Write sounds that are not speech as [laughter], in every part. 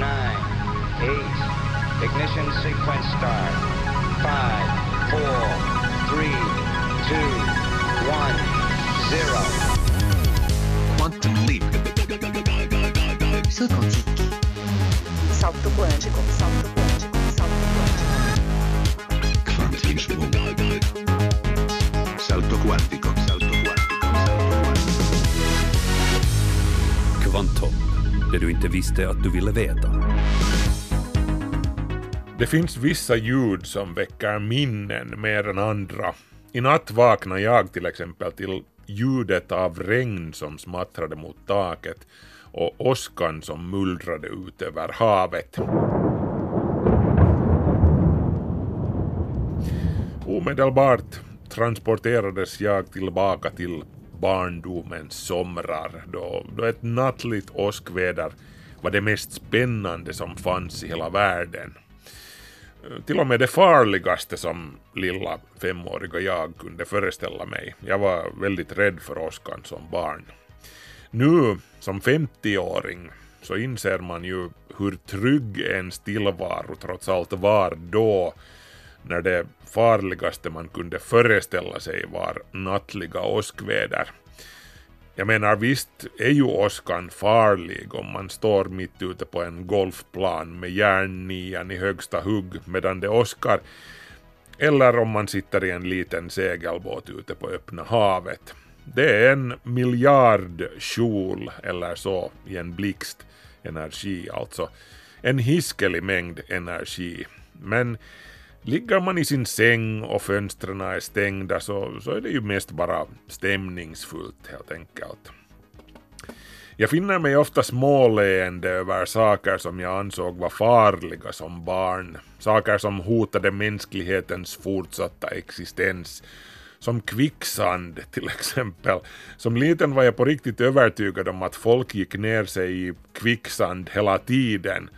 nine, eight. Ignition sequence start. Five, four, three, two, one, zero. Quantum leap. Saut quantique. Salto quântico, salto quântico, salto quântico. Quantismo. Salto quantico. Salto quantico. Salto quantico. Kvanthopp, det du inte visste att du ville veta. Det finns vissa ljud som väcker minnen mer än andra. I natt vaknade jag till exempel till ljudet av regn som smattrade mot taket och åskan som mullrade ut över havet. Omedelbart transporterades jag tillbaka till barndomens somrar då, då ett nattligt åskväder var det mest spännande som fanns i hela världen. Eh, till och med det farligaste som lilla femåriga jag kunde föreställa mig. Jag var väldigt rädd för åskan som barn. Nu som 50-åring så inser man ju hur trygg en tillvaro trots allt var då när det farligaste man kunde föreställa sig var nattliga åskväder. Jag menar visst är ju åskan farlig om man står mitt ute på en golfplan med järnnian i högsta hugg medan det åskar eller om man sitter i en liten segelbåt ute på öppna havet. Det är en miljard kjol eller så i en blixt energi alltså. En hiskelig mängd energi. Men ligger man i sin säng och fönstren är stängda så, så är det ju mest bara stämningsfullt helt enkelt. Jag finner mig ofta småleende över saker som jag ansåg var farliga som barn. Saker som hotade mänsklighetens fortsatta existens. Som kvicksand till exempel. Som liten var jag på riktigt övertygad om att folk gick ner sig i kvicksand hela tiden.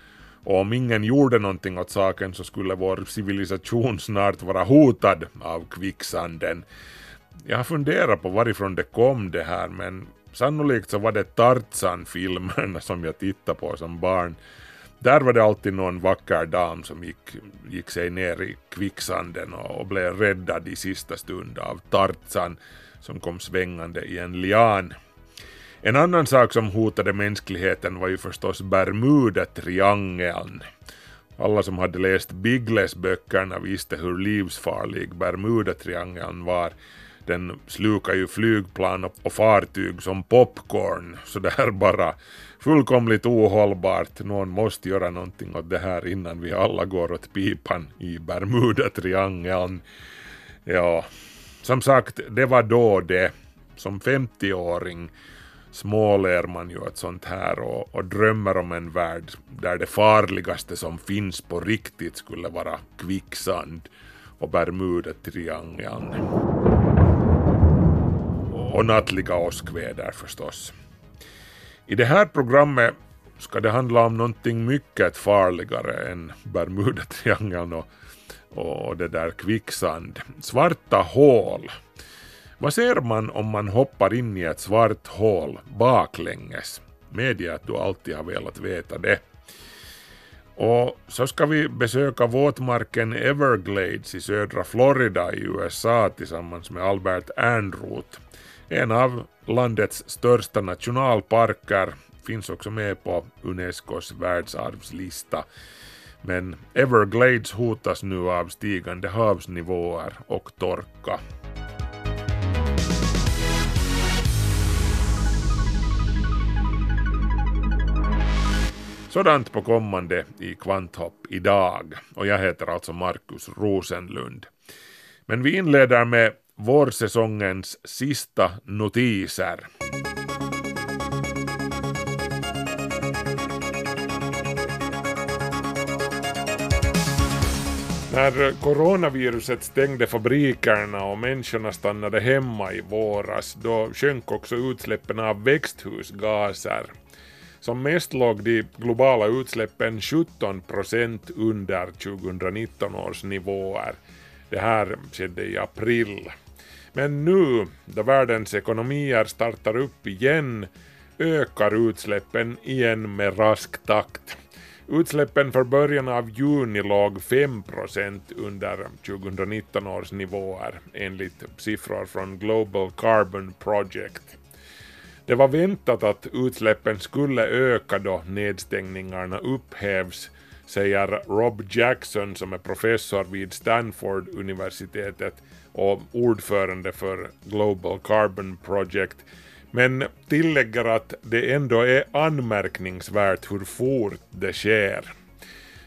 Och om ingen gjorde någonting åt saken så skulle vår civilisation snart vara hotad av kvicksanden. Jag har funderat på varifrån det kom det här men sannolikt så var det Tarzan-filmerna som jag tittade på som barn. Där var det alltid någon vacker dam som gick, gick sig ner i kvicksanden och, och blev räddad i sista stund av Tarzan som kom svängande i en lian. En annan sak som hotade mänskligheten var ju förstås Bermuda-triangeln. Alla som hade läst Biggles-böckerna visste hur livsfarlig Bermuda-triangeln var. Den slukar ju flygplan och fartyg som popcorn, Sådär bara fullkomligt ohållbart. Någon måste göra någonting åt det här innan vi alla går åt pipan i Bermuda-triangeln. Ja, som sagt, det var då det. Som 50-åring småler man ju åt sånt här och, och drömmer om en värld där det farligaste som finns på riktigt skulle vara kvicksand och Bermuda-triangeln. Och nattliga åskväder förstås. I det här programmet ska det handla om någonting mycket farligare än Bermuda-triangeln och, och det där kvicksand. Svarta hål. Vad ser man om man hoppar in i ett svart hål baklänges? Medge att du alltid har velat veta det. Och så ska vi besöka våtmarken Everglades i södra Florida i USA tillsammans med Albert Ernroth. En av landets största nationalparker finns också med på Unescos världsarvslista. Men Everglades hotas nu av stigande havsnivåer och torka. Sådant på kommande i Kvanthopp idag och jag heter alltså Markus Rosenlund. Men vi inleder med vårsäsongens sista notiser. När coronaviruset stängde fabrikerna och människorna stannade hemma i våras, då sjönk också utsläppen av växthusgaser. Som mest låg de globala utsläppen 17 procent under 2019 års nivåer. Det här skedde i april. Men nu, då världens ekonomier startar upp igen, ökar utsläppen igen med rask takt. Utsläppen för början av juni låg 5% under 2019 års nivåer enligt siffror från Global Carbon Project. Det var väntat att utsläppen skulle öka då nedstängningarna upphävs, säger Rob Jackson som är professor vid Stanford-universitetet och ordförande för Global Carbon Project, men tillägger att det ändå är anmärkningsvärt hur fort det sker.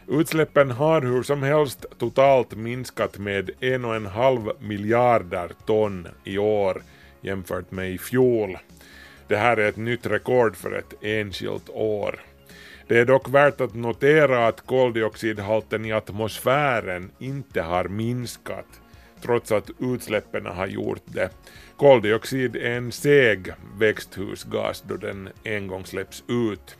Utsläppen har hur som helst totalt minskat med en och en halv miljarder ton i år jämfört med i fjol. Det här är ett nytt rekord för ett enskilt år. Det är dock värt att notera att koldioxidhalten i atmosfären inte har minskat, trots att utsläppen har gjort det. Koldioxid är en seg växthusgas då den en gång släpps ut.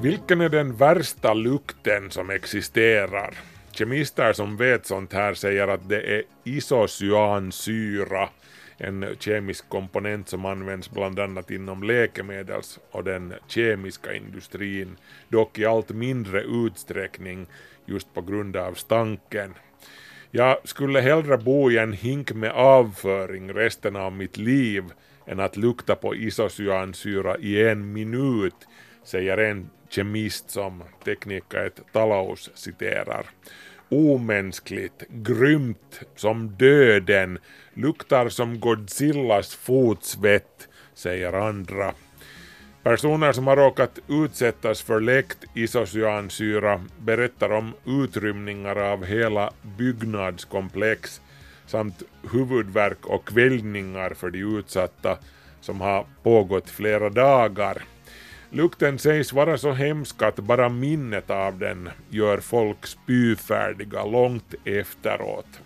Vilken är den värsta lukten som existerar? Kemister som vet sånt här säger att det är isocyansyra, en kemisk komponent som används bland annat inom läkemedels och den kemiska industrin, dock i allt mindre utsträckning just på grund av stanken. Jag skulle hellre bo i en hink med avföring resten av mitt liv än att lukta på isocyansyra i en minut, säger en kemist som Teknika Talaus Talous citerar. Omänskligt, grymt, som döden, luktar som Godzillas fotsvett, säger andra. Personer som har råkat utsättas för läckt isocyansyra berättar om utrymningar av hela byggnadskomplex samt huvudvärk och kvällningar för de utsatta som har pågått flera dagar. Lukten sägs vara så hemsk att bara minnet av den gör folk spyfärdiga långt efteråt.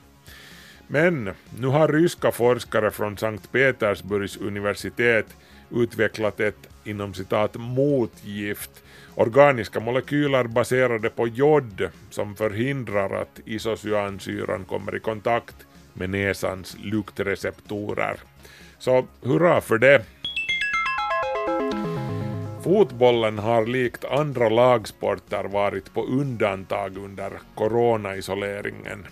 Men nu har ryska forskare från Sankt Petersburgs universitet utvecklat ett inom citat motgift, organiska molekyler baserade på jod som förhindrar att isocyansyran kommer i kontakt med näsans luktreceptorer. Så hurra för det! Fotbollen har likt andra lagsporter varit på undantag under coronaisoleringen.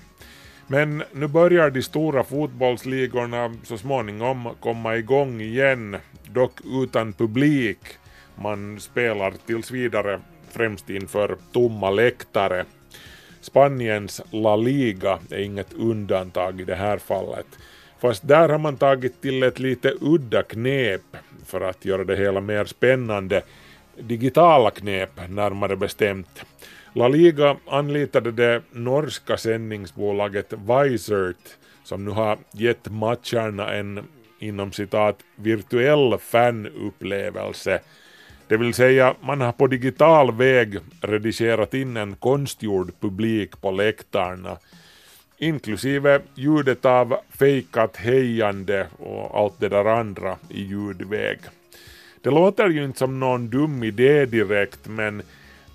Men nu börjar de stora fotbollsligorna så småningom komma igång igen, dock utan publik. Man spelar tills vidare främst inför tomma läktare. Spaniens La Liga är inget undantag i det här fallet. Fast där har man tagit till ett lite udda knep för att göra det hela mer spännande. Digitala knep närmare bestämt. La Liga anlitade det norska sändningsbolaget Visert som nu har gett matcherna en inom citat virtuell fanupplevelse. Det vill säga man har på digital väg redigerat in en konstgjord publik på läktarna inklusive ljudet av fejkat hejande och allt det där andra i ljudväg. Det låter ju inte som någon dum idé direkt men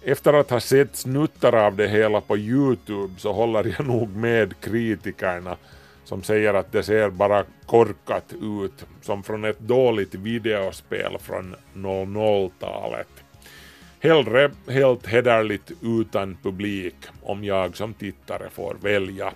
efter att ha sett snuttar av det hela på Youtube så håller jag nog med kritikerna som säger att det ser bara korkat ut, som från ett dåligt videospel från 00-talet. Hellre helt hederligt utan publik om jag som tittare får välja.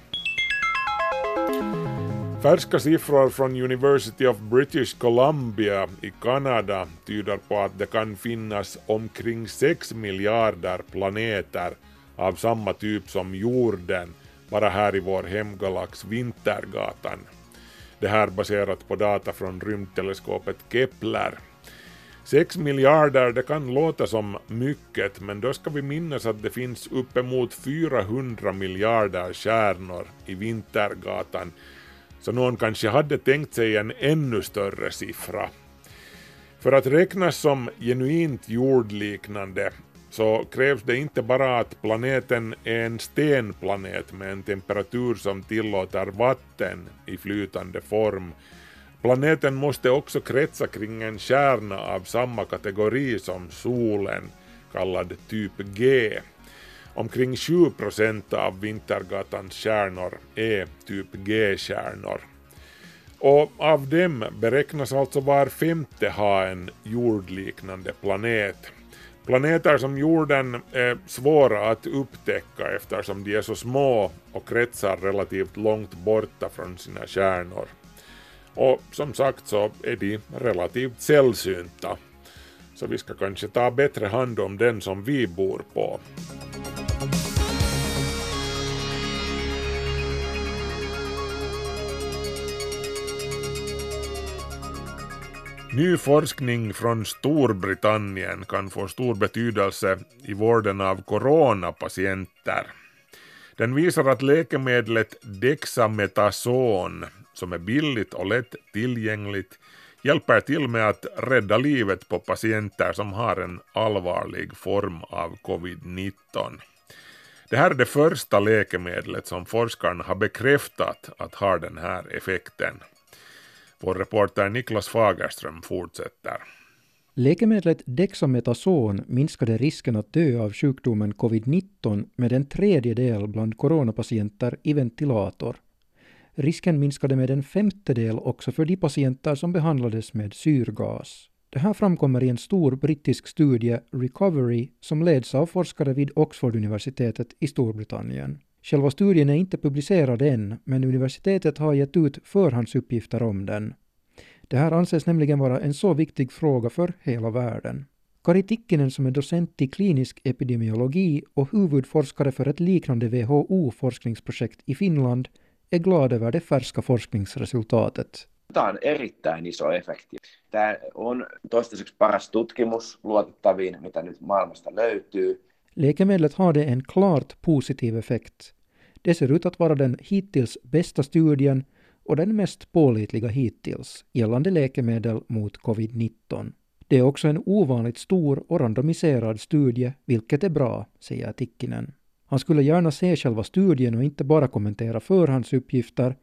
Färska siffror från University of British Columbia i Kanada tyder på att det kan finnas omkring 6 miljarder planeter av samma typ som jorden bara här i vår hemgalax Vintergatan. Det här baserat på data från rymdteleskopet Kepler. 6 miljarder, det kan låta som mycket, men då ska vi minnas att det finns uppemot 400 miljarder stjärnor i Vintergatan, så någon kanske hade tänkt sig en ännu större siffra. För att räknas som genuint jordliknande så krävs det inte bara att planeten är en stenplanet med en temperatur som tillåter vatten i flytande form. Planeten måste också kretsa kring en kärna av samma kategori som solen, kallad typ G. Omkring 7 procent av Vintergatans stjärnor är typ G-stjärnor. Och av dem beräknas alltså var femte ha en jordliknande planet. Planeter som jorden är svåra att upptäcka eftersom de är så små och kretsar relativt långt borta från sina stjärnor. Och som sagt så är de relativt sällsynta. Så vi ska kanske ta bättre hand om den som vi bor på. Ny forskning från Storbritannien kan få stor betydelse i vården av coronapatienter. Den visar att läkemedlet Dexametason, som är billigt och lätt tillgängligt, hjälper till med att rädda livet på patienter som har en allvarlig form av covid-19. Det här är det första läkemedlet som forskarna har bekräftat att har den här effekten. Vår reporter Niklas Fagerström fortsätter. Läkemedlet Dexametason minskade risken att dö av sjukdomen covid-19 med en tredjedel bland coronapatienter i ventilator. Risken minskade med en femtedel också för de patienter som behandlades med syrgas. Det här framkommer i en stor brittisk studie, Recovery, som leds av forskare vid Oxford-universitetet i Storbritannien. Själva studien är inte publicerad än, men universitetet har gett ut förhandsuppgifter om den. Det här anses nämligen vara en så viktig fråga för hela världen. Kari Tikkinen som är docent i klinisk epidemiologi och huvudforskare för ett liknande WHO-forskningsprojekt i Finland är glad över det färska forskningsresultatet. Tämä on erittäin iso efekti. Tämä on toistaiseksi paras tutkimus luotettaviin, mitä nyt maailmasta löytyy. Läkemedlet hade en klart positiv effekt. Det ser ut att vara den hittills bästa studien och den mest pålitliga hittills gällande läkemedel mot covid-19. Det är också en ovanligt stor och randomiserad studie, vilket är bra, säger Tikkinen. Han skulle gärna se själva studien och inte bara kommentera förhandsuppgifter,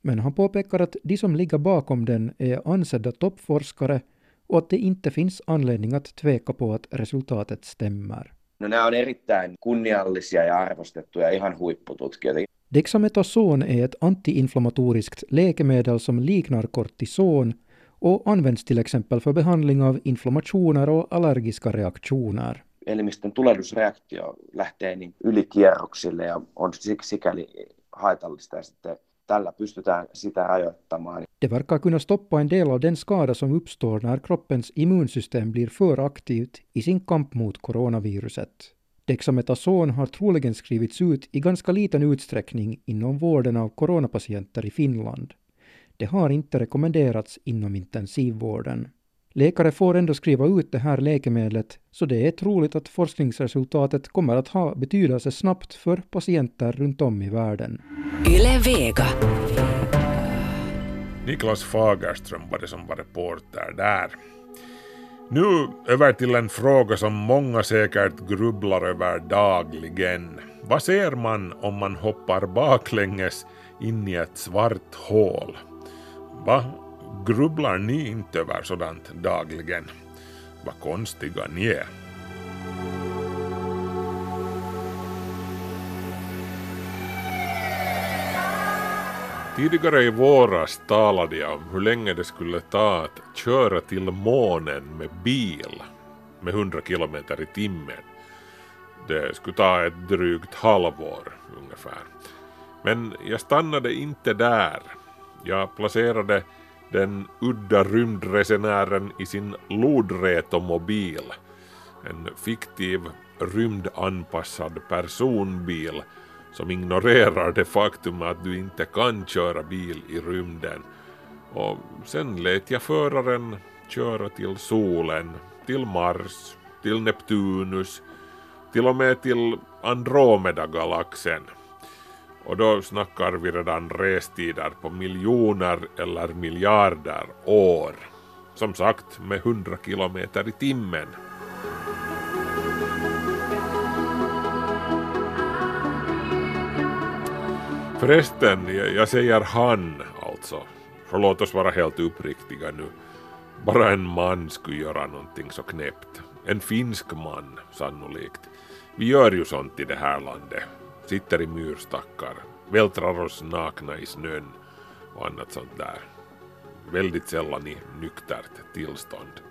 men han påpekar att de som ligger bakom den är ansedda toppforskare och att det inte finns anledning att tveka på att resultatet stämmer. No nämä on erittäin kunniallisia ja arvostettuja ihan huippututkijoita. Dexametason är ett antiinflammatoriskt läkemedel som liknar kortison och används till exempel för behandling av inflammationer och allergiska reaktioner. Elimistön tulehdusreaktio lähtee niin ylikierroksille ja on sik- sikäli haitallista ja sitten tällä pystytään sitä rajoittamaan. Det verkar kunna stoppa en del av den skada som uppstår när kroppens immunsystem blir för aktivt i sin kamp mot coronaviruset. Dexametason har troligen skrivits ut i ganska liten utsträckning inom vården av coronapatienter i Finland. Det har inte rekommenderats inom intensivvården. Läkare får ändå skriva ut det här läkemedlet, så det är troligt att forskningsresultatet kommer att ha betydelse snabbt för patienter runt om i världen. Yle Vega. Niklas Fagerström var det som var reporter där. Nu över till en fråga som många säkert grubblar över dagligen. Vad ser man om man hoppar baklänges in i ett svart hål? Va? Grubblar ni inte över sådant dagligen? Vad konstiga ni är. Tidigare i våras talade jag om hur länge det skulle ta att köra till månen med bil med 100 kilometer i timmen. Det skulle ta ett drygt halvår ungefär. Men jag stannade inte där. Jag placerade den udda rymdresenären i sin lodrätomobil, en fiktiv rymdanpassad personbil som ignorerar det faktum att du inte kan köra bil i rymden. Och sen lät jag föraren köra till solen, till Mars, till Neptunus, till och med till Andromeda-galaxen. Och då snackar vi redan restider på miljoner eller miljarder år. Som sagt med 100 kilometer i timmen. Förresten, jag, säger han alltså. För låt oss vara helt uppriktiga nu. Bara en man skulle göra någonting så knäppt. En finsk man, sannolikt. Vi gör ju sånt i det här landet. Sitter i myrstackar, vältrar oss nakna i snön och annat sånt där. Väldigt sällan i nyktert tillstånd.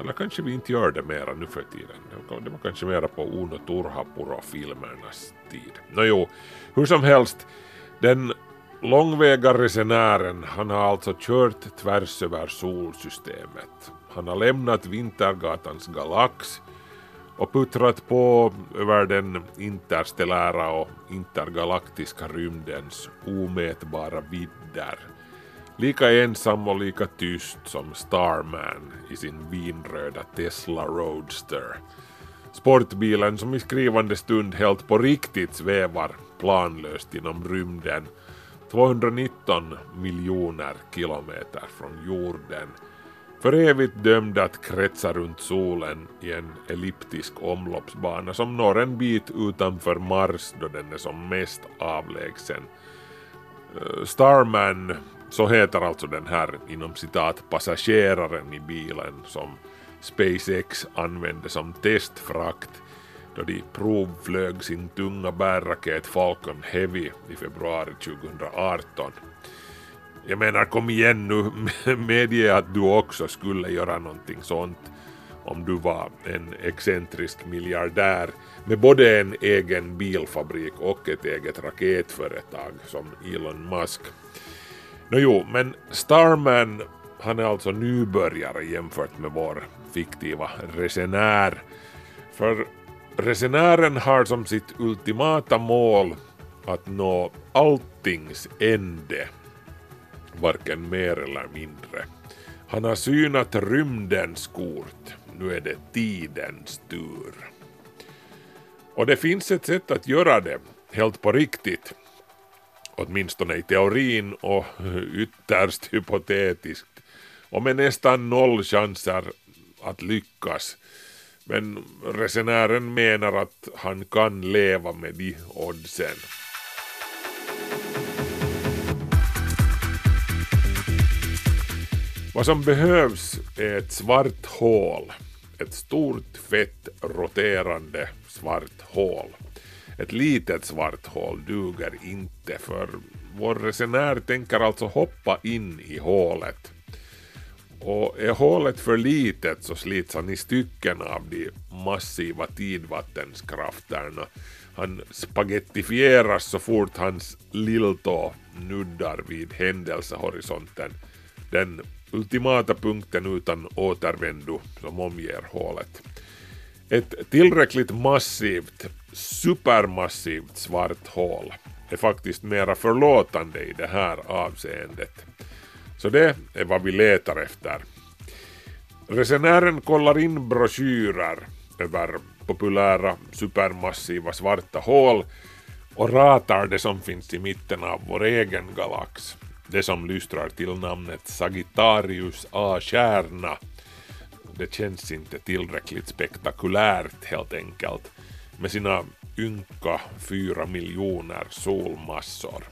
Eller kanske vi inte gör det mera nu för tiden. Det var kanske mera på Uno Turhapuro-filmernas tid. Nå jo, hur som helst, den långväga resenären, han har alltså kört tvärs över solsystemet. Han har lämnat Vintergatans galax och puttrat på över den interstellära och intergalaktiska rymdens omätbara vidder. Lika ensam och lika tyst som Starman i sin vinröda Tesla Roadster. Sportbilen som i skrivande stund helt på riktigt svävar planlöst inom rymden 219 miljoner kilometer från jorden för evigt dömd att kretsa runt solen i en elliptisk omloppsbana som når en bit utanför Mars då den är som mest avlägsen. Eh, Starman, så heter alltså den här inom citat passageraren i bilen som SpaceX använde som testfrakt då de provflög sin tunga bärraket Falcon Heavy i februari 2018. Jag menar kom igen nu, [laughs] medge att du också skulle göra någonting sånt om du var en excentrisk miljardär med både en egen bilfabrik och ett eget raketföretag som Elon Musk. No, jo, men Starman han är alltså nybörjare jämfört med vår fiktiva resenär. För resenären har som sitt ultimata mål att nå alltings ände varken mer eller mindre. Han har synat rymdens kort. Nu är det tidens tur. Och det finns ett sätt att göra det, helt på riktigt. Åtminstone i teorin och ytterst hypotetiskt. Och med nästan noll chanser att lyckas. Men resenären menar att han kan leva med de oddsen. Vad som behövs är ett svart hål. Ett stort, fett, roterande svart hål. Ett litet svart hål duger inte för vår resenär tänker alltså hoppa in i hålet. Och är hålet för litet så slits han i stycken av de massiva tidvattenskrafterna. Han spagettifieras så fort hans lilltå nuddar vid händelsehorisonten. Den ultimata punkten utan återvändo som omger hålet. Ett tillräckligt massivt, supermassivt svart hål är faktiskt mera förlåtande i det här avseendet. Så det är vad vi letar efter. Resenären kollar in broschyrer över populära supermassiva svarta hål och ratar det som finns i mitten av vår egen galax det som lystrar till namnet Sagittarius A-kärna. Det känns inte tillräckligt spektakulärt helt enkelt med sina ynka fyra miljoner solmassor.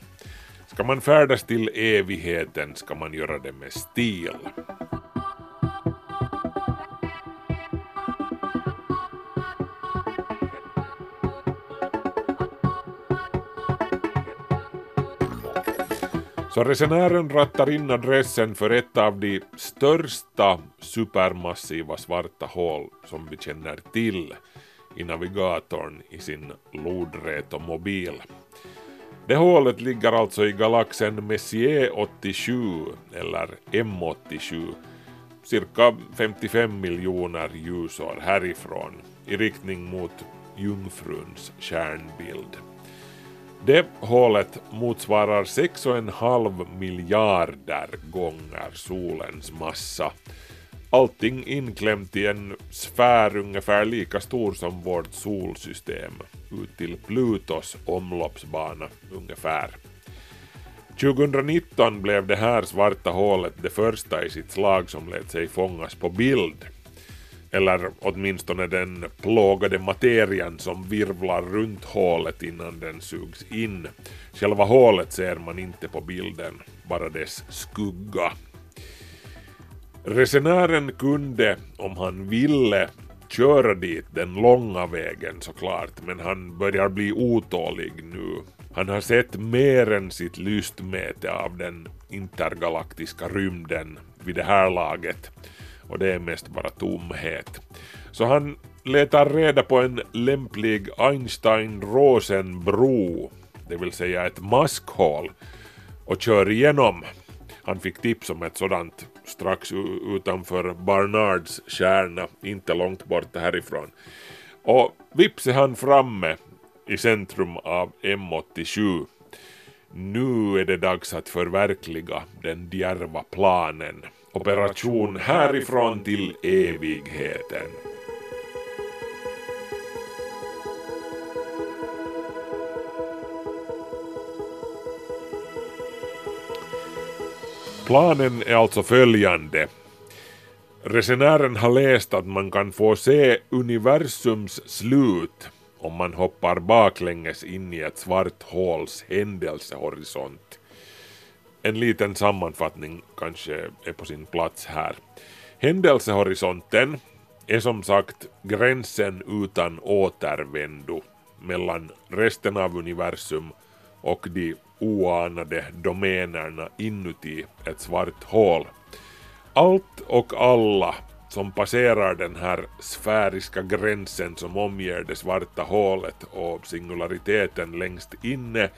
Ska man färdas till evigheten ska man göra det med stil. Så resenären rattar in adressen för ett av de största supermassiva svarta hål som vi känner till i navigatorn i sin lodrätomobil. Det hålet ligger alltså i galaxen Messier 87 eller M87 cirka 55 miljoner ljusår härifrån i riktning mot Jungfruns stjärnbild. Det hålet motsvarar 6,5 miljarder gånger solens massa. Allting inklämt i en sfär ungefär lika stor som vårt solsystem, ut till Plutos omloppsbana ungefär. 2019 blev det här svarta hålet det första i sitt slag som lät sig fångas på bild eller åtminstone den plågade materian som virvlar runt hålet innan den sugs in. Själva hålet ser man inte på bilden, bara dess skugga. Resenären kunde, om han ville, köra dit den långa vägen såklart, men han börjar bli otålig nu. Han har sett mer än sitt lystmäte av den intergalaktiska rymden vid det här laget och det är mest bara tomhet. Så han letar reda på en lämplig Einstein-Rosen-bro, det vill säga ett maskhål, och kör igenom. Han fick tips om ett sådant strax utanför Barnards kärna, inte långt bort härifrån. Och vips är han framme i centrum av M87. Nu är det dags att förverkliga den djärva planen. Operation härifrån till evigheten. Planen är alltså följande. Resenären har läst att man kan få se universums slut om man hoppar baklänges in i ett svart håls händelsehorisont. En liten sammanfattning kanske är på sin plats här. Händelsehorisonten är som sagt gränsen utan återvändo mellan resten av universum och de oanade domänerna inuti ett svart hål. Allt och alla som passerar den här sfäriska gränsen som omger det svarta hålet och singulariteten längst inne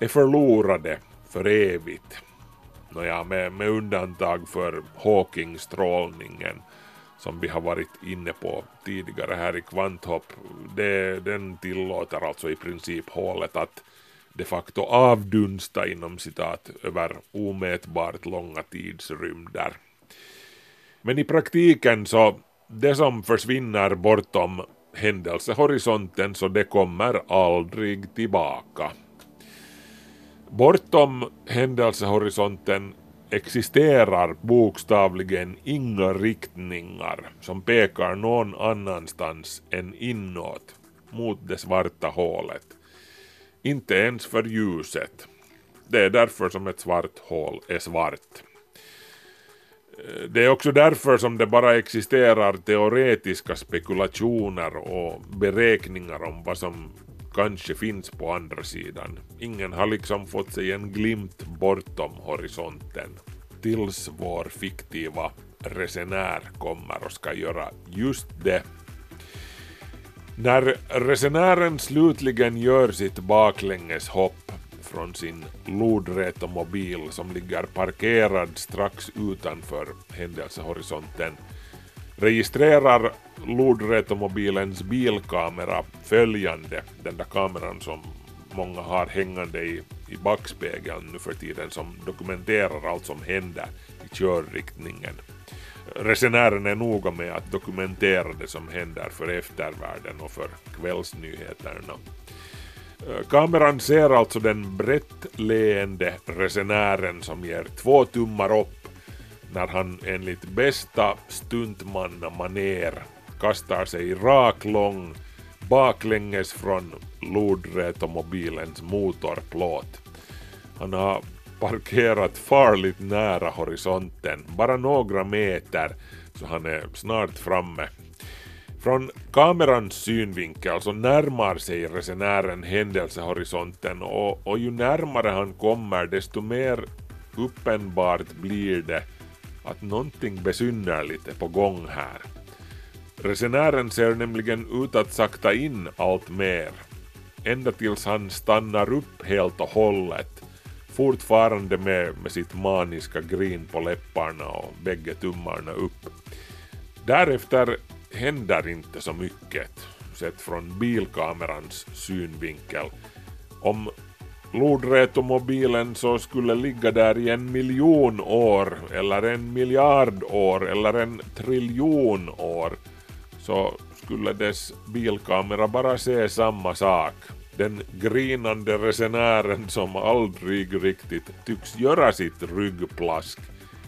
är förlorade för evigt. Nåja, med, med undantag för Hawking-strålningen som vi har varit inne på tidigare här i kvanthopp. Det, den tillåter alltså i princip hålet att de facto avdunsta inom citat över omätbart långa tidsrymder. Men i praktiken så det som försvinner bortom händelsehorisonten så det kommer aldrig tillbaka. Bortom händelsehorisonten existerar bokstavligen inga riktningar som pekar någon annanstans än inåt, mot det svarta hålet. Inte ens för ljuset. Det är därför som ett svart hål är svart. Det är också därför som det bara existerar teoretiska spekulationer och beräkningar om vad som kanske finns på andra sidan. Ingen har liksom fått sig en glimt bortom horisonten. Tills vår fiktiva resenär kommer och ska göra just det. När resenären slutligen gör sitt baklängeshopp från sin lodrätomobil som ligger parkerad strax utanför händelsehorisonten registrerar lodrätomobilens bilkamera följande, den där kameran som många har hängande i, i backspegeln nu för tiden som dokumenterar allt som händer i körriktningen. Resenären är noga med att dokumentera det som händer för eftervärlden och för kvällsnyheterna. Eh, kameran ser alltså den brett leende resenären som ger två tummar upp när han enligt bästa stuntmannamaner kastar sig raklång baklänges från lodrätomobilens motorplåt. Han har parkerat farligt nära horisonten, bara några meter, så han är snart framme. Från kamerans synvinkel så närmar sig resenären händelsehorisonten och, och ju närmare han kommer desto mer uppenbart blir det att någonting besynnerligt är på gång här. Resenären ser nämligen ut att sakta in allt mer, ända tills han stannar upp helt och hållet, fortfarande med, med sitt maniska grin på läpparna och bägge tummarna upp. Därefter händer inte så mycket, sett från bilkamerans synvinkel. Om lodrätomobilen så skulle ligga där i en miljon år, eller en miljard år, eller en triljon år, så skulle dess bilkamera bara se samma sak. Den grinande resenären som aldrig riktigt tycks göra sitt ryggplask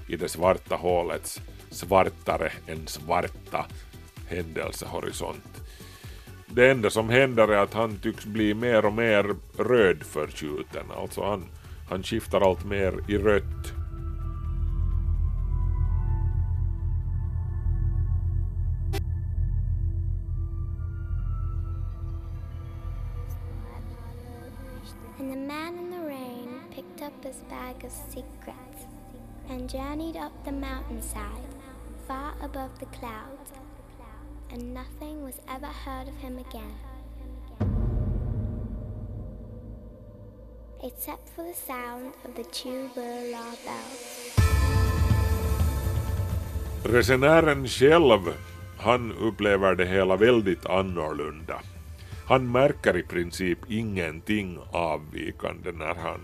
i det svarta hålets svartare än svarta händelsehorisont. Det enda som händer är att han tycks bli mer och mer rödförskjuten, alltså han, han skiftar allt mer i rött. Up the mountainside, far above the clouds, and nothing was ever heard of him again. Except for the sound of the tubular bells. Resenären själv, han upplever det hela väldigt annorlunda. Han märker i princip ingenting avvikande när han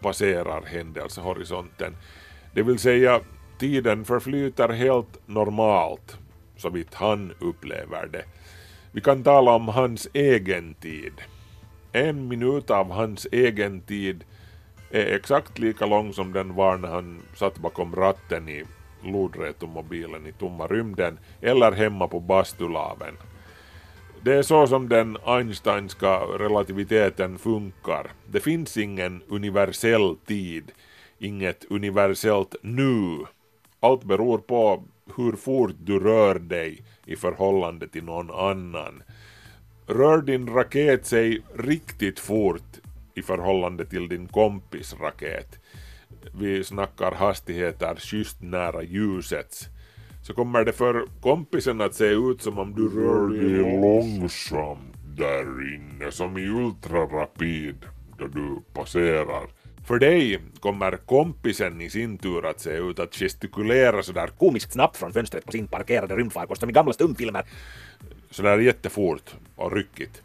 passerar händelsehorisonten. Det vill säga, tiden förflyter helt normalt, så vitt han upplever det. Vi kan tala om hans egen tid. En minut av hans egen tid är exakt lika lång som den var när han satt bakom ratten i lodrätomobilen i tomma rymden eller hemma på bastulaven. Det är så som den Einsteinska relativiteten funkar. Det finns ingen universell tid, inget universellt nu. Allt beror på hur fort du rör dig i förhållande till någon annan. Rör din raket sig riktigt fort i förhållande till din kompis raket, vi snackar hastigheter schysst nära ljusets, så kommer det för kompisen att se ut som om du rör dig långsamt där inne, som i ultrarapid då du passerar. För dig kommer kompisen i sin tur att se ut att gestikulera sådär komiskt snabbt från fönstret på sin parkerade rymdfarkost som i gamla stumfilmer. sådär jättefort och ryckigt.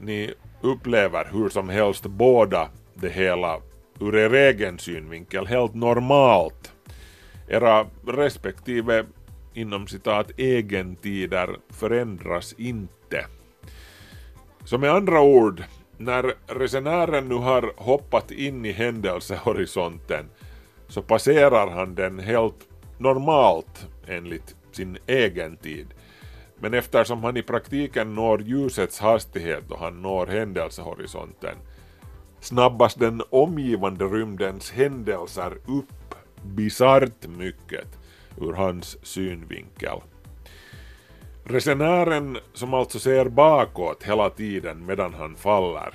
Ni upplever hur som helst båda det hela ur er egen synvinkel helt normalt. Era respektive inom citat egentider förändras inte. Så med andra ord, när resenären nu har hoppat in i händelsehorisonten så passerar han den helt normalt enligt sin egen tid. Men eftersom han i praktiken når ljusets hastighet och han når händelsehorisonten snabbas den omgivande rymdens händelser upp bisarrt mycket ur hans synvinkel. Resenären, som alltså ser bakåt hela tiden medan han faller,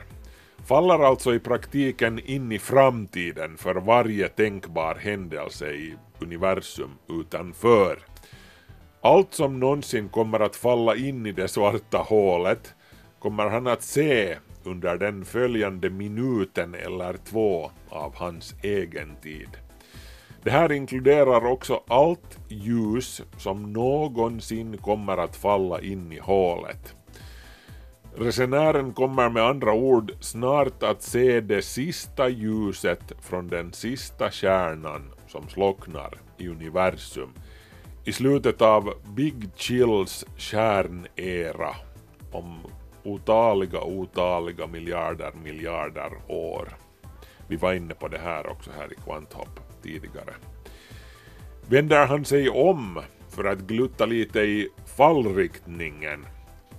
faller alltså i praktiken in i framtiden för varje tänkbar händelse i universum utanför. Allt som någonsin kommer att falla in i det svarta hålet kommer han att se under den följande minuten eller två av hans egen tid. Det här inkluderar också allt ljus som någonsin kommer att falla in i hålet. Resenären kommer med andra ord snart att se det sista ljuset från den sista kärnan som slocknar i universum i slutet av Big Chills kärnera om otaliga, otaliga miljarder, miljarder år. Vi var inne på det här också här i Kvanthopp tidigare. Vänder han sig om för att glutta lite i fallriktningen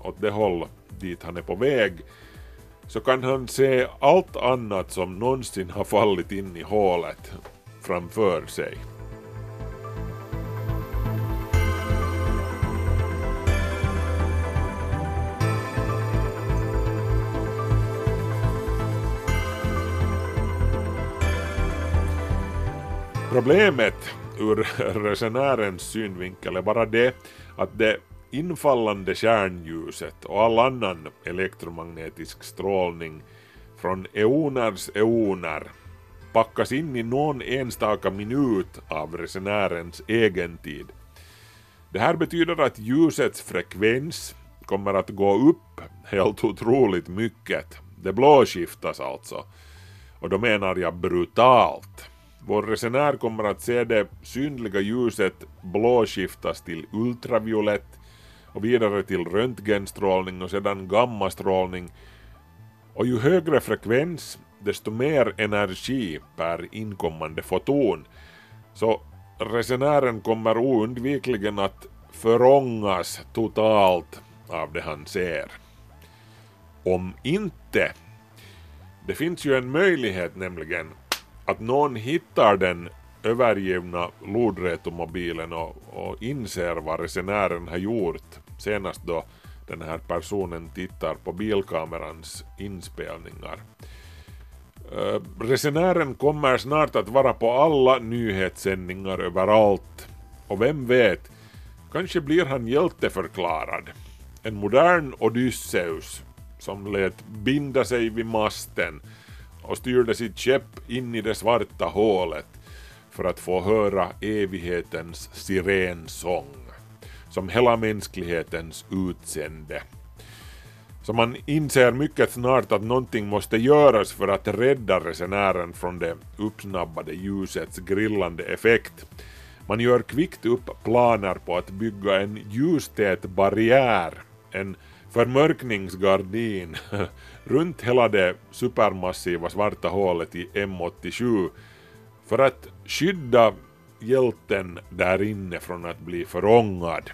åt det håll dit han är på väg så kan han se allt annat som någonsin har fallit in i hålet framför sig. Problemet ur [laughs] resenärens synvinkel är bara det att det infallande kärnljuset och all annan elektromagnetisk strålning från eoners eoner packas in i någon enstaka minut av resenärens egen tid. Det här betyder att ljusets frekvens kommer att gå upp helt otroligt mycket. Det blåskiftas alltså. Och då menar jag brutalt. Vår resenär kommer att se det synliga ljuset blåskiftas till ultraviolett och vidare till röntgenstrålning och sedan gammastrålning. Och ju högre frekvens, desto mer energi per inkommande foton. Så resenären kommer oundvikligen att förångas totalt av det han ser. Om inte, det finns ju en möjlighet nämligen att någon hittar den övergivna lodrätomobilen och, och inser vad resenären har gjort senast då den här personen tittar på bilkamerans inspelningar. Eh, resenären kommer snart att vara på alla nyhetssändningar överallt och vem vet, Kanske blir han hjälteförklarad. En modern Odysseus som lät binda sig vid masten och styrde sitt skepp in i det svarta hålet för att få höra evighetens sirensång som hela mänsklighetens utsände. Så man inser mycket snart att någonting måste göras för att rädda resenären från det uppsnabbade ljusets grillande effekt. Man gör kvickt upp planer på att bygga en ljustät barriär, en förmörkningsgardin, [laughs] runt hela det supermassiva svarta hålet i M87 för att skydda hjälten där inne från att bli förångad.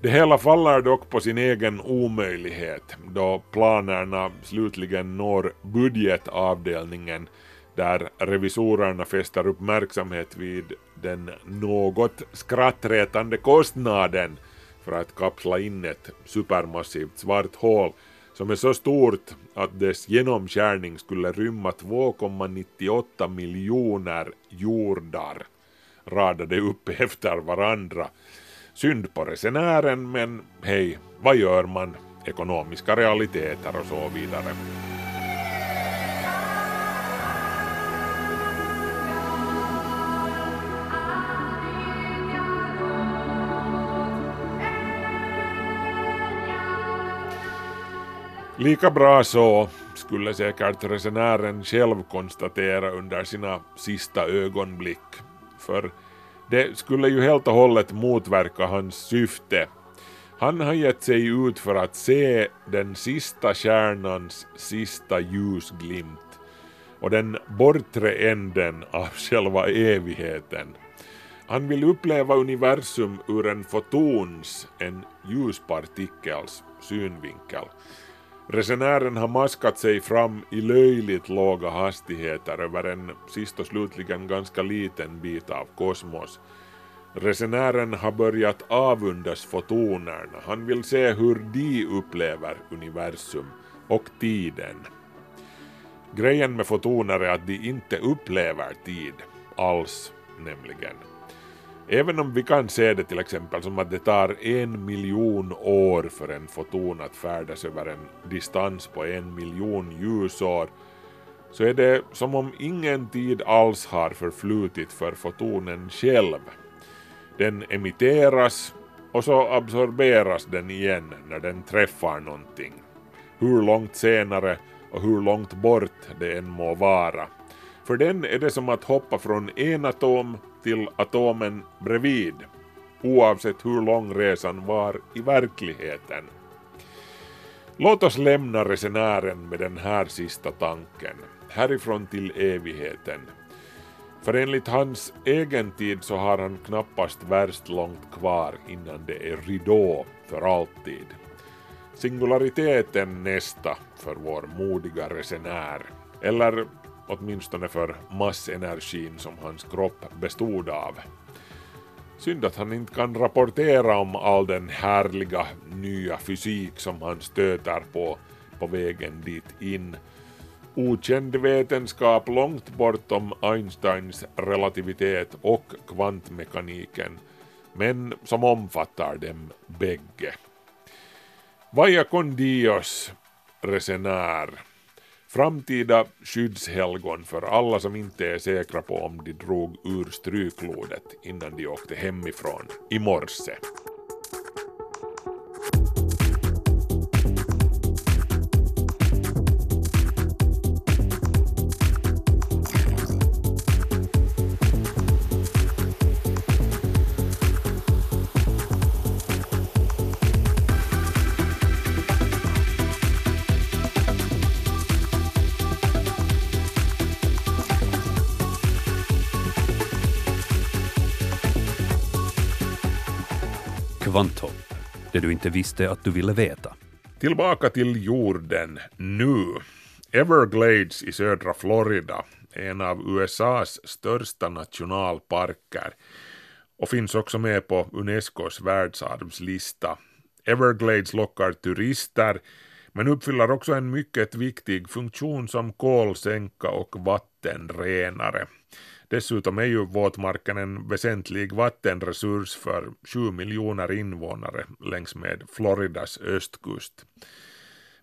Det hela faller dock på sin egen omöjlighet då planerna slutligen når budgetavdelningen där revisorerna fäster uppmärksamhet vid den något skrattretande kostnaden för att kapsla in ett supermassivt svart hål som är så stort att dess genomskärning skulle rymma 2,98 miljoner jordar radade upp [laughs] efter varandra. Synd på resenären men hej, vad gör man? Ekonomiska realiteter och så vidare. Lika bra så skulle säkert resenären själv konstatera under sina sista ögonblick. För det skulle ju helt och hållet motverka hans syfte. Han har gett sig ut för att se den sista stjärnans sista ljusglimt och den bortre änden av [laughs] själva evigheten. Han vill uppleva universum ur en fotons, en ljuspartikels, synvinkel. Resenären har maskat sig fram i löjligt låga hastigheter över en sist och slutligen ganska liten bit av kosmos. Resenären har börjat avundas fotonerna. Han vill se hur de upplever universum och tiden. Grejen med fotoner är att de inte upplever tid alls nämligen. Även om vi kan se det till exempel som att det tar en miljon år för en foton att färdas över en distans på en miljon ljusår så är det som om ingen tid alls har förflutit för fotonen själv. Den emitteras och så absorberas den igen när den träffar någonting. Hur långt senare och hur långt bort det än må vara. För den är det som att hoppa från en atom till atomen bredvid, oavsett hur lång resan var i verkligheten. Låt oss lämna resenären med den här sista tanken, härifrån till evigheten. För enligt hans egen tid så har han knappast värst långt kvar innan det är ridå för alltid. Singulariteten nästa för vår modiga resenär. Eller åtminstone för massenergin som hans kropp bestod av. Synd att han inte kan rapportera om all den härliga nya fysik som han stöter på på vägen dit in. Okänd vetenskap långt bortom Einsteins relativitet och kvantmekaniken, men som omfattar dem bägge. Vaya con Dios, resenär. Framtida skyddshelgon för alla som inte är säkra på om de drog ur stryklodet innan de åkte hemifrån i morse. Kvanthopp, det du inte visste att du ville veta. Tillbaka till jorden nu. Everglades i södra Florida är en av USAs största nationalparker och finns också med på Unescos världsarvslista. Everglades lockar turister men uppfyller också en mycket viktig funktion som kolsänka och vattenrenare. Dessutom är ju våtmarken en väsentlig vattenresurs för 7 miljoner invånare längs med Floridas östkust.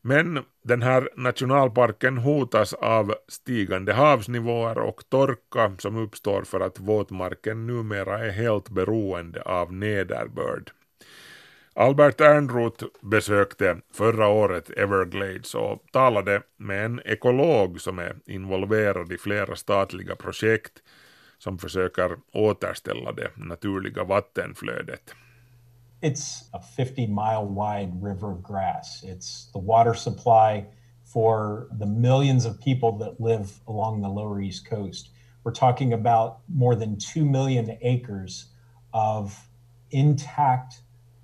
Men den här nationalparken hotas av stigande havsnivåer och torka som uppstår för att våtmarken numera är helt beroende av nederbörd. Albert Ernroth besökte förra året Everglades och talade med en ekolog som är involverad i flera statliga projekt som försöker återställa det naturliga vattenflödet. It's a 50 mile wide river of grass. It's the water supply for the millions of people that live along the lower East Coast. We're talking about more than 2 million acres of intact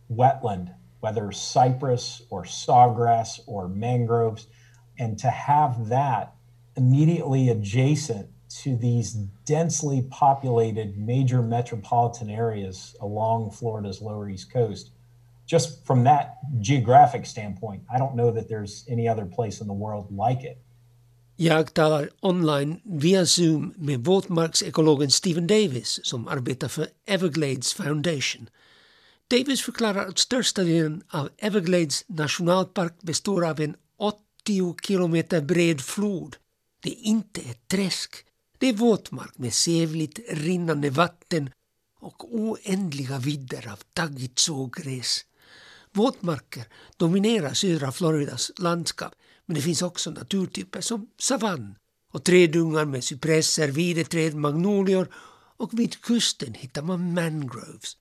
wetland, whether cypress or sawgrass or mangroves. And to have that immediately adjacent to these densely populated major metropolitan areas along Florida's lower East Coast. Just from that geographic standpoint, I don't know that there's any other place in the world like it. Jag talar online via Zoom med våtmarksekologen Stephen Davis som arbetar för Everglades Foundation. Davis förklarar att största delen av Everglades nationalpark består av en 80 kilometer bred flod. Det är inte ett träsk. Det är våtmark med sävligt rinnande vatten och oändliga vidder av taggigt sågräs. Våtmarker dominerar södra Floridas landskap men det finns också naturtyper som savann och trädungar med cypresser, videträd, magnolior och vid kusten hittar man mangroves.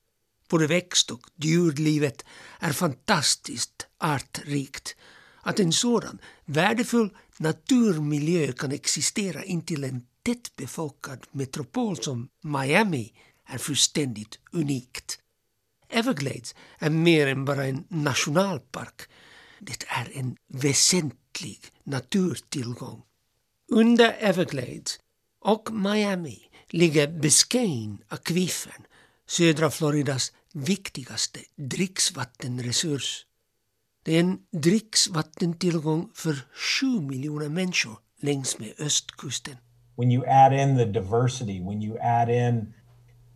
Både växt och djurlivet är fantastiskt artrikt. Att en sådan värdefull naturmiljö kan existera intill en tättbefolkad metropol som Miami är fullständigt unikt. Everglades är mer än bara en nationalpark. Det är en väsentlig naturtillgång. Under Everglades och Miami ligger Biscayne-akvifern, södra Floridas viktigaste dricksvattenresurs. Det är en dricksvattentillgång för sju miljoner människor längs med östkusten. When you add in the diversity, when you add in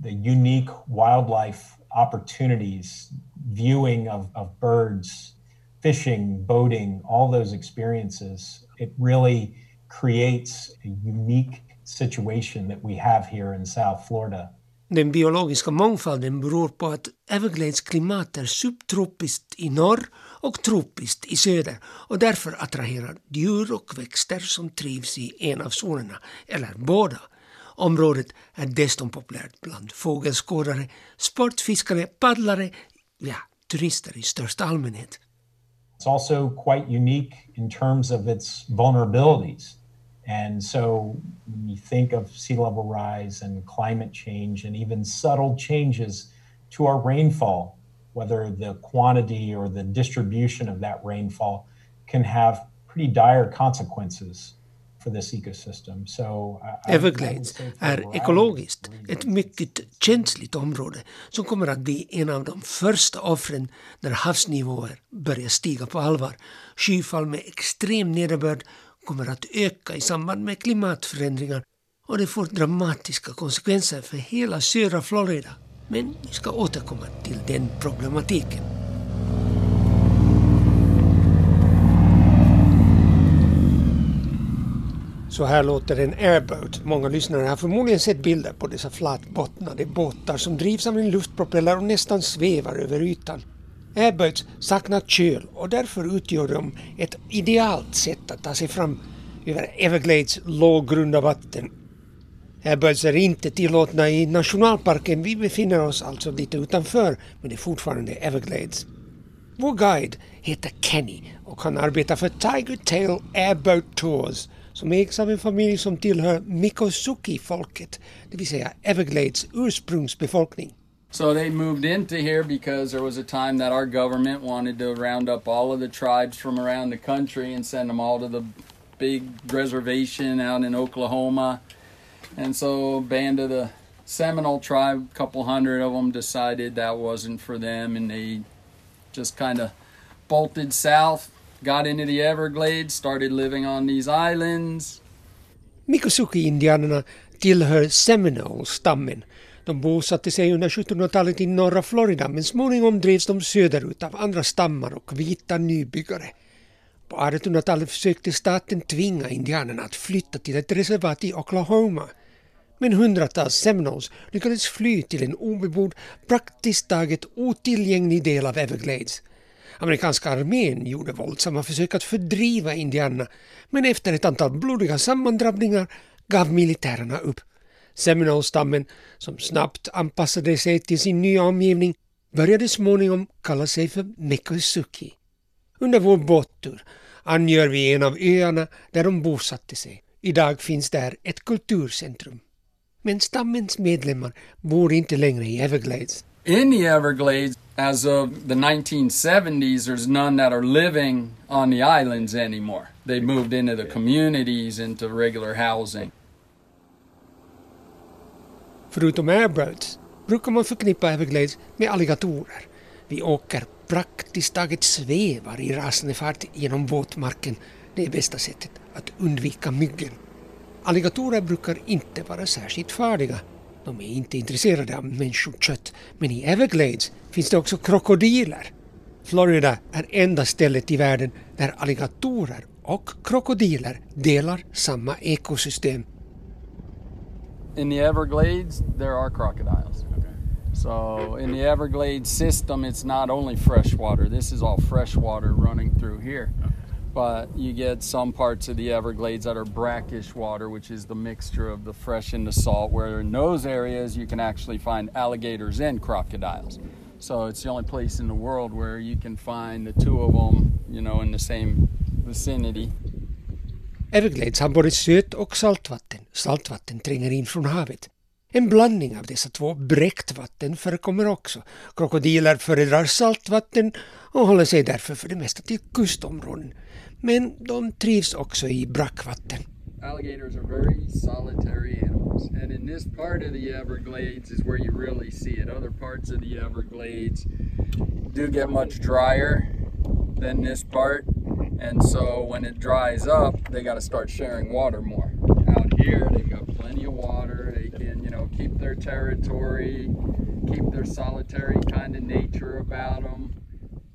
the unique wildlife opportunities, viewing of, of birds, fishing, boating, all those experiences, it really creates a unique situation that we have here in South Florida. Den biologiska mångfalden beror på att Everglades klimat är er subtropiskt i norr och tropiskt i söder och därför attraherar djur och växter som trivs i en av zonerna, eller båda. Området är dessutom populärt bland fågelskådare, sportfiskare, paddlare, ja, turister i största allmänhet. It's also quite unique in terms of its vulnerabilities. And so when you think of sea level rise and climate change and even subtle changes to our rainfall, whether the quantity or the distribution of that rainfall can have pretty dire consequences for this ecosystem. So I, Everglades är ekologiskt ett mycket känsligt område som kommer att bli en av de första offren när havsnivåer börjar stiga på allvar. Skyfall med extrem nederbörd kommer att öka i samband med klimatförändringar och det får dramatiska konsekvenser för hela södra Florida. Men vi ska återkomma till den problematiken. Så här låter en airboat. Många lyssnare har förmodligen sett bilder på dessa flatbottnade båtar som drivs av en luftpropeller och nästan svävar över ytan. Airboats saknar köl och därför utgör de ett idealt sätt att ta sig fram över Everglades låggrunda vatten. Airboats är inte tillåtna i nationalparken. Vi befinner oss alltså lite utanför men det är fortfarande Everglades. Vår guide heter Kenny och han arbetar för Tiger Tail Airboat Tours som ägs av en familj som tillhör Mikosuki-folket, det vill säga Everglades ursprungsbefolkning. So they moved into here because there was a time that our government wanted to round up all of the tribes from around the country and send them all to the big reservation out in Oklahoma. And so band of the Seminole tribe, a couple hundred of them decided that wasn't for them and they just kind of bolted south, got into the Everglades, started living on these islands. Mikosuki-indianerna tillhör Seminole-stammen. De bosatte sig under 1700-talet i norra Florida men småningom drevs de söderut av andra stammar och vita nybyggare. På 1800-talet försökte staten tvinga indianerna att flytta till ett reservat i Oklahoma. Men hundratals Seminoles lyckades fly till en obebodd, praktiskt taget otillgänglig del av Everglades. Amerikanska armén gjorde våldsamma försök att fördriva indianerna men efter ett antal blodiga sammandrabbningar gav militärerna upp. Seminole-stammen, som snabbt anpassade sig till sin nya omgivning, började småningom kalla sig för Mekosuki. Under vår båttur angör vi en av öarna där de bosatte sig. Idag finns där ett kulturcentrum. Men stammens medlemmar bor inte längre i Everglades. In the Everglades, as of the 1970s, there's none that are living on the islands anymore. They moved into the communities, into regular housing. Förutom airbirds brukar man förknippa Everglades med alligatorer. Vi åker praktiskt taget svävar i rasande fart genom våtmarken. Det är bästa sättet att undvika myggen. Alligatorer brukar inte vara särskilt farliga. De är inte intresserade av människokött. Men i Everglades finns det också krokodiler. Florida är enda stället i världen där alligatorer och krokodiler delar samma ekosystem. In the Everglades, there are crocodiles. So in the Everglades system, it's not only fresh water. This is all fresh water running through here. But you get some parts of the Everglades that are brackish water, which is the mixture of the fresh and the salt, where in those areas you can actually find alligators and crocodiles. So it's the only place in the world where you can find the two of them, you know, in the same vicinity. Everglades har både söt och saltvatten. Saltvatten tränger in från havet. En blandning av dessa två bräckt vatten förekommer också. Krokodiler föredrar saltvatten och håller sig därför för det mesta till kustområden. Men de trivs också i brackvatten. Alligators are very solitary animals, and in this part of the Everglades is where you really see it. Other parts of the Everglades do get much drier than this part, and so when it dries up, they got to start sharing water more. Out here, they've got plenty of water. They can, you know, keep their territory, keep their solitary kind of nature about them.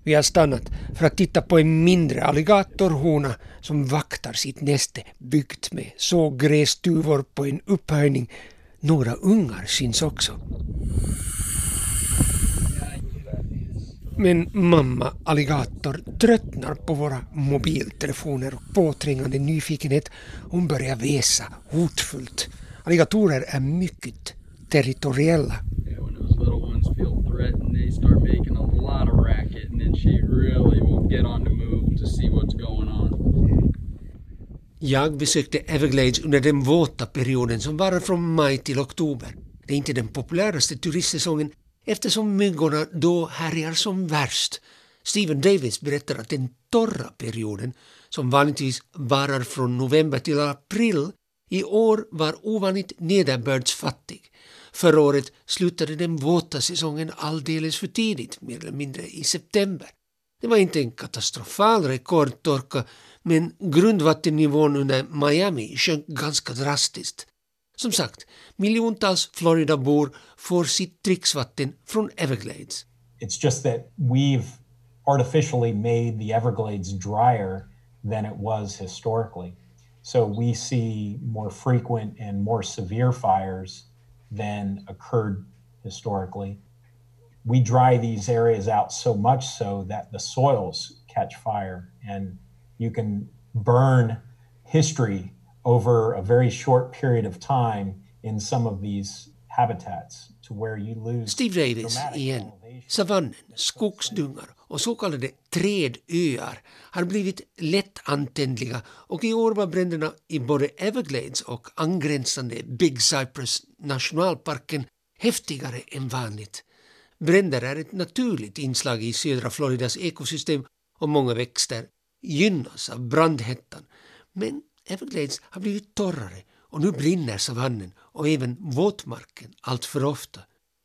Vi har stannat för att titta på en mindre alligatorhona som vaktar sitt näste byggt med såggrästuvor på en upphöjning. Några ungar syns också. Men mamma alligator tröttnar på våra mobiltelefoner och påträngande nyfikenhet. Hon börjar väsa hotfullt. Alligatorer är mycket territoriella and they start making a lot of racket, and then she really will get on the move to see what's going on. Jag besökte Everglades under den våta perioden som varar från maj till oktober. Det är inte den populäraste turistsäsongen eftersom myggorna då härjar som värst. Steven Davis berättar att den torra perioden, som vanligtvis varar från november till april, i år var ovanligt nederbördsfattig. Förra året slutade den våta säsongen alldeles för tidigt, mer eller mindre i september. Det var inte en katastrofal rekordtorka, men grundvattennivån under Miami sjönk ganska drastiskt. Som sagt, miljontals Floridabor får sitt dricksvatten från Everglades. It's just that we've artificially made the Everglades drier than it was historically. So we see more frequent and more severe fires than occurred historically. We dry these areas out so much so that the soils catch fire and you can burn history over a very short period of time in some of these habitats to where you lose Steve Davis igen. Savannen, skogsdungar och så kallade trädöar har blivit lättantändliga och i år var bränderna i både Everglades och angränsande Big Cypress nationalparken häftigare än vanligt. Bränder är ett naturligt inslag i södra Floridas ekosystem och många växter gynnas av brandhettan. Men Everglades har blivit torrare och nu brinner savannen och även våtmarken allt för ofta.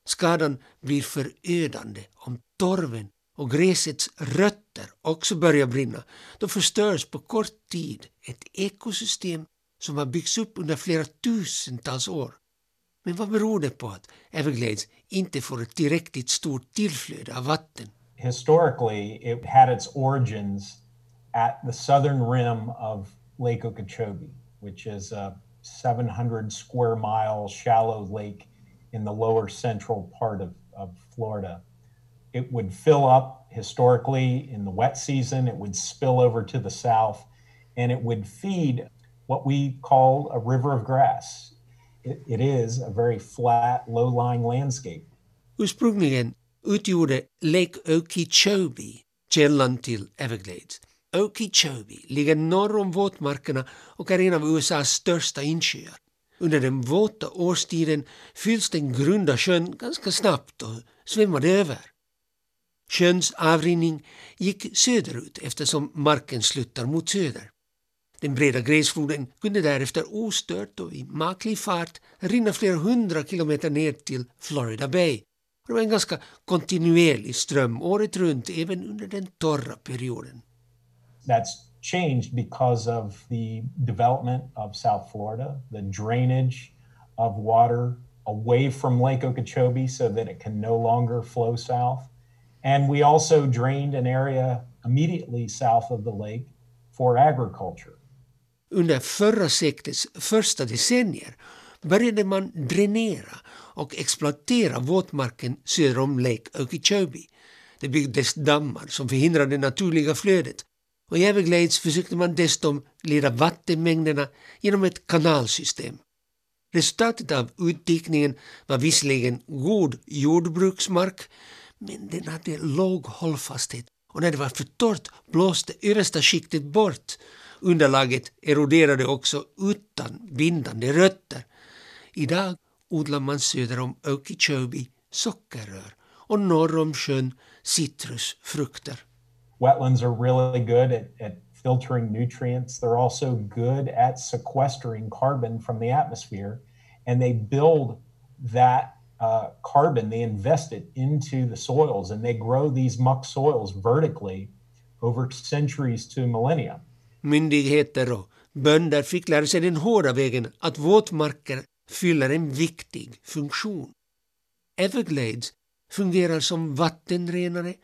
Skadan blir förödande om torven och gräsets rötter också börjar brinna. Då förstörs på kort tid ett ekosystem som har byggts upp under flera tusentals år. Men vad beror det på att Everglades inte får ett tillräckligt stort tillflöde av vatten? Historically, it had its origins at the southern rim of Lake Okeechobee, which is a 700 square mile shallow lake in the lower central part of, of Florida. It would fill up historically in the wet season, it would spill over to the south, and it would feed what we call a river of grass. It, it is a very flat, low lying landscape. Lake Okeechobee källan till Everglades. Okeechobee ligger norr om våtmarkerna och är en av USAs största insjöar. Under den våta årstiden fylls den grunda sjön ganska snabbt och svämmade över. Sjöns avrinning gick söderut eftersom marken sluttar mot söder. Den breda gräsfloden kunde därefter ostört och i maklig fart rinna flera hundra kilometer ner till Florida Bay. Det var en ganska kontinuerlig ström året runt även under den torra perioden. That's changed because of the development of South Florida, the drainage of water away from Lake Okeechobee so that it can no longer flow south. And we also drained an area immediately south of the lake for agriculture. Under förra seklets första decennier började man dränera och exploatera våtmarken söder om Lake Okeechobee. Det byggdes dammar som förhindrade det naturliga flödet och i Everglades försökte man dessutom leda vattenmängderna genom ett kanalsystem. Resultatet av utdikningen var visserligen god jordbruksmark men den hade låg hållfasthet och när det var för torrt blåste översta skiktet bort. Underlaget eroderade också utan bindande rötter. Idag odlar man söder om Okeechobee sockerrör och norr om sjön citrusfrukter. Wetlands are really good at, at filtering nutrients. They're also good at sequestering carbon from the atmosphere, and they build that uh, carbon, they invest it into the soils, and they grow these muck soils vertically over centuries to millennia. Myndigheter och bönder fick lära sig den hårda vägen att våtmarker fyller en viktig funktion. Everglades fungerar som vattenrenare,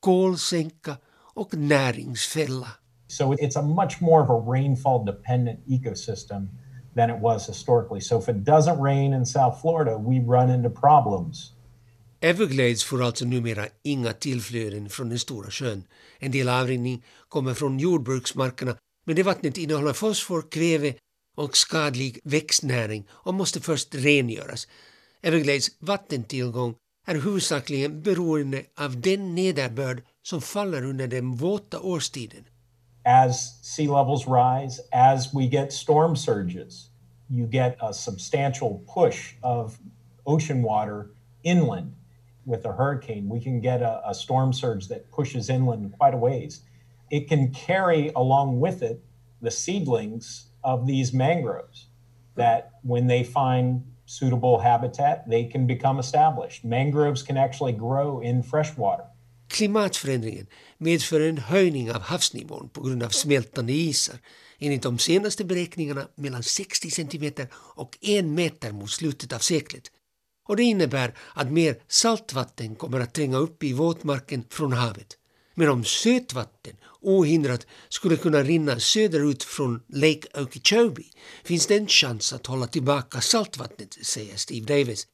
kolsänka och näringsfälla. So it's a much more of a rainfall dependent ecosystem than it was historically. So if it doesn't rain in South Florida, we run into problems. Everglades får alltså numera inga tillflöden från den stora sjön. En del avrinning kommer från jordbruksmarkerna men det vattnet innehåller fosfor, kväve och skadlig växtnäring och måste först rengöras. Everglades vattentillgång är huvudsakligen beroende av den nederbörd som faller under den våta årstiden. As sea levels rise, as we get storm surges, you get a substantial push of ocean water inland. With a hurricane, we can get a, a storm surge that pushes inland quite a ways. It can carry along with it the seedlings of these mangroves that when they find suitable habitat, they can become established. Mangroves can actually grow in fresh water. Klimatförändringen medför en höjning av havsnivån på grund av smältande isar. Enligt de senaste beräkningarna mellan 60 centimeter och en meter mot slutet av seklet. Och det innebär att mer saltvatten kommer att tränga upp i våtmarken från havet. Men om sötvatten ohindrat skulle kunna rinna söderut från Lake Okeechobee finns det en chans att hålla tillbaka saltvattnet, säger Steve Davis.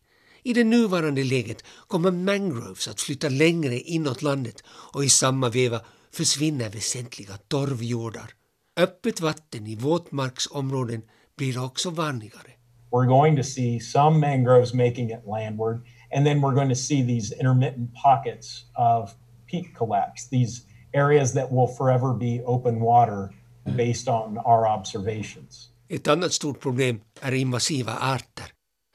I det nuvarande läget kommer mangroves att flytta längre inåt landet och i samma veva försvinner väsentliga torvjordar. Öppet vatten i våtmarksområden blir också vanligare. We're going to see some mangroves making it landward, and then we're going to see these intermittent pockets of peak collapse, these areas that will forever be open water based on our observations. Ett annat stort problem är invasiva arter.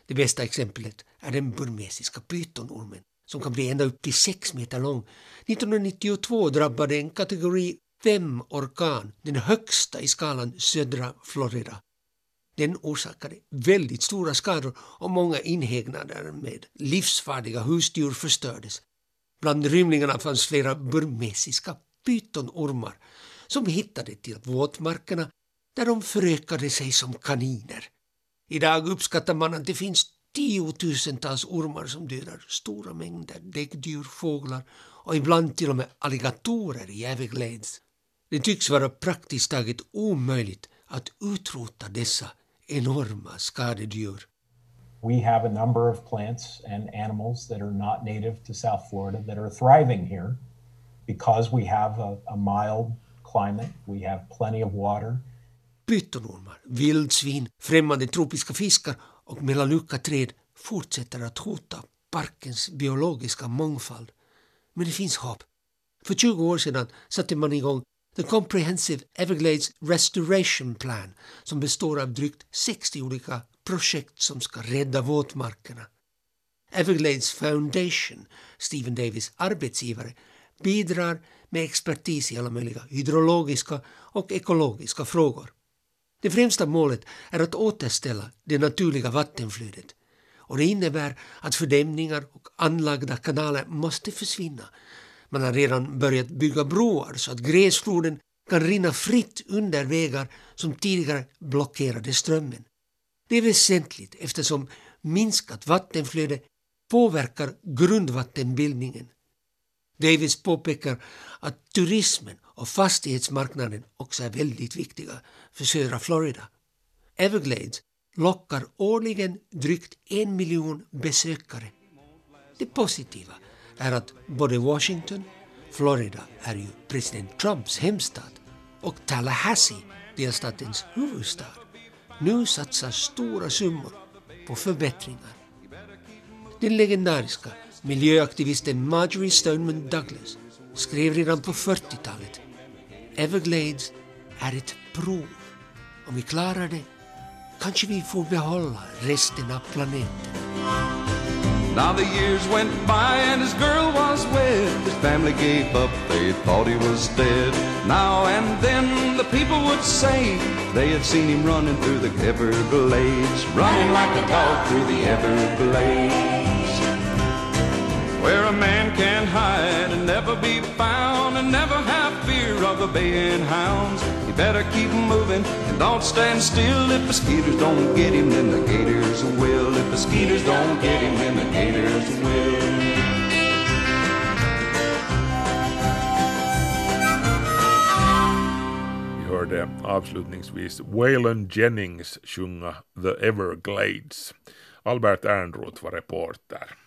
Det bästa exemplet är den burmesiska pytonormen som kan bli ända upp till 6 meter lång. 1992 drabbade en kategori 5-orkan, den högsta i skalan södra Florida. Den orsakade väldigt stora skador och många inhägnader med livsfarliga husdjur förstördes. Bland rymlingarna fanns flera burmesiska pytonormar som hittade till våtmarkerna där de förökade sig som kaniner. Idag uppskattar man att det finns tiotusentals ormar som dödar stora mängder däggdjur, fåglar och ibland till och med alligatorer i Everglades. Det tycks vara praktiskt taget omöjligt att utrota dessa enorma skadedjur. We have a number of plants and animals that are not native to South Florida that are thriving here because we have a, a mild climate, we have plenty of water. Pytonormar, vildsvin, främmande tropiska fiskar och melaleucaträd fortsätter att hota parkens biologiska mångfald. Men det finns hopp. För 20 år sedan satte man igång The Comprehensive Everglades Restoration Plan som består av drygt 60 olika projekt som ska rädda våtmarkerna. Everglades Foundation, Stephen Davis arbetsgivare, bidrar med expertis i alla möjliga hydrologiska och ekologiska frågor. Det främsta målet är att återställa det naturliga vattenflödet och det innebär att fördämningar och anlagda kanaler måste försvinna. Man har redan börjat bygga broar så att gräsfloden kan rinna fritt under vägar som tidigare blockerade strömmen. Det är väsentligt eftersom minskat vattenflöde påverkar grundvattenbildningen. Davis påpekar att turismen och fastighetsmarknaden också är väldigt viktiga för södra Florida. Everglades lockar årligen drygt en miljon besökare. Det positiva är att både Washington, Florida är ju president Trumps hemstad och Tallahassee, delstatens huvudstad, nu satsar stora summor på förbättringar. Den legendariska miljöaktivisten Marjorie Stoneman Douglas skrev redan på 40-talet Everglades är ett prov. Om vi klarar det kanske vi får behålla resten av planeten. Now the years went by and his girl was wed. His family gave up, they thought he was dead. Now and then the people would say they had seen him running through the Everglades, running like a dog through the Everglades. Where a man can hide and never be found and never have fear of the baying hounds. You better keep moving and don't stand still. If the skeeters don't get him, then the gators will. If the skeeters don't get him, then the gators will. Hörde avslutningsvis Waylon Jennings sjunga The Everglades. Albert Ernroth var reporter.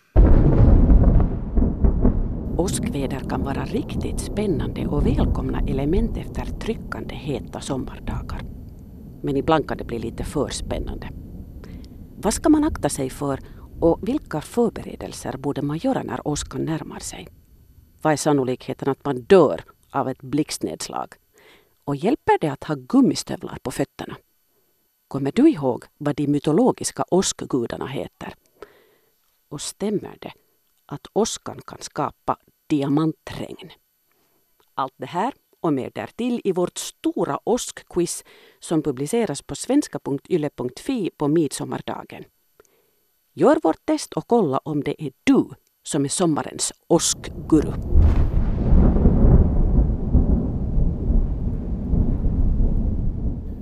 Åskväder kan vara riktigt spännande och välkomna element efter tryckande heta sommardagar. Men ibland kan det bli lite för spännande. Vad ska man akta sig för och vilka förberedelser borde man göra när åskan närmar sig? Vad är sannolikheten att man dör av ett blixtnedslag? Och hjälper det att ha gummistövlar på fötterna? Kommer du ihåg vad de mytologiska åskgudarna heter? Och stämmer det att åskan kan skapa diamantregn? Allt det här och mer därtill i vårt stora åskquiz som publiceras på svenska.yle.fi på midsommardagen. Gör vårt test och kolla om det är du som är sommarens åskguru.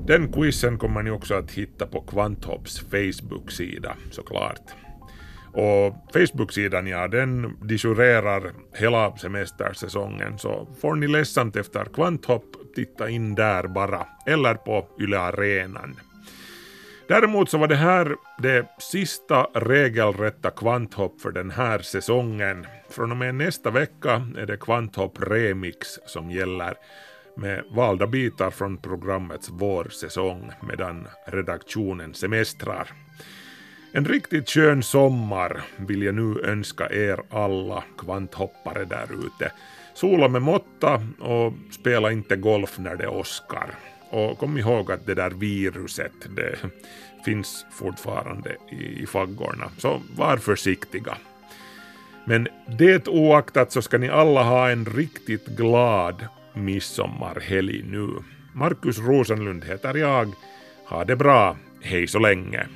Den quizen kommer ni också att hitta på Kvanthopps Facebook-sida såklart. Och Facebook-sidan, ja, den disjurerar hela semestersäsongen, så får ni ledsamt efter Kvanthopp titta in där bara, eller på Yle Arenan. Däremot så var det här det sista regelrätta kvanthopp för den här säsongen. Från och med nästa vecka är det kvanthopp remix som gäller med valda bitar från programmets vårsäsong medan redaktionen semestrar. En riktigt skön sommar vill jag nu önska er alla kvanthoppare där ute. Sola med måtta och spela inte golf när det åskar. Och kom ihåg att det där viruset, det finns fortfarande i faggorna, så var försiktiga. Men det oaktat så ska ni alla ha en riktigt glad midsommarhelg nu. Markus Rosenlund heter jag. Ha det bra. Hej så länge.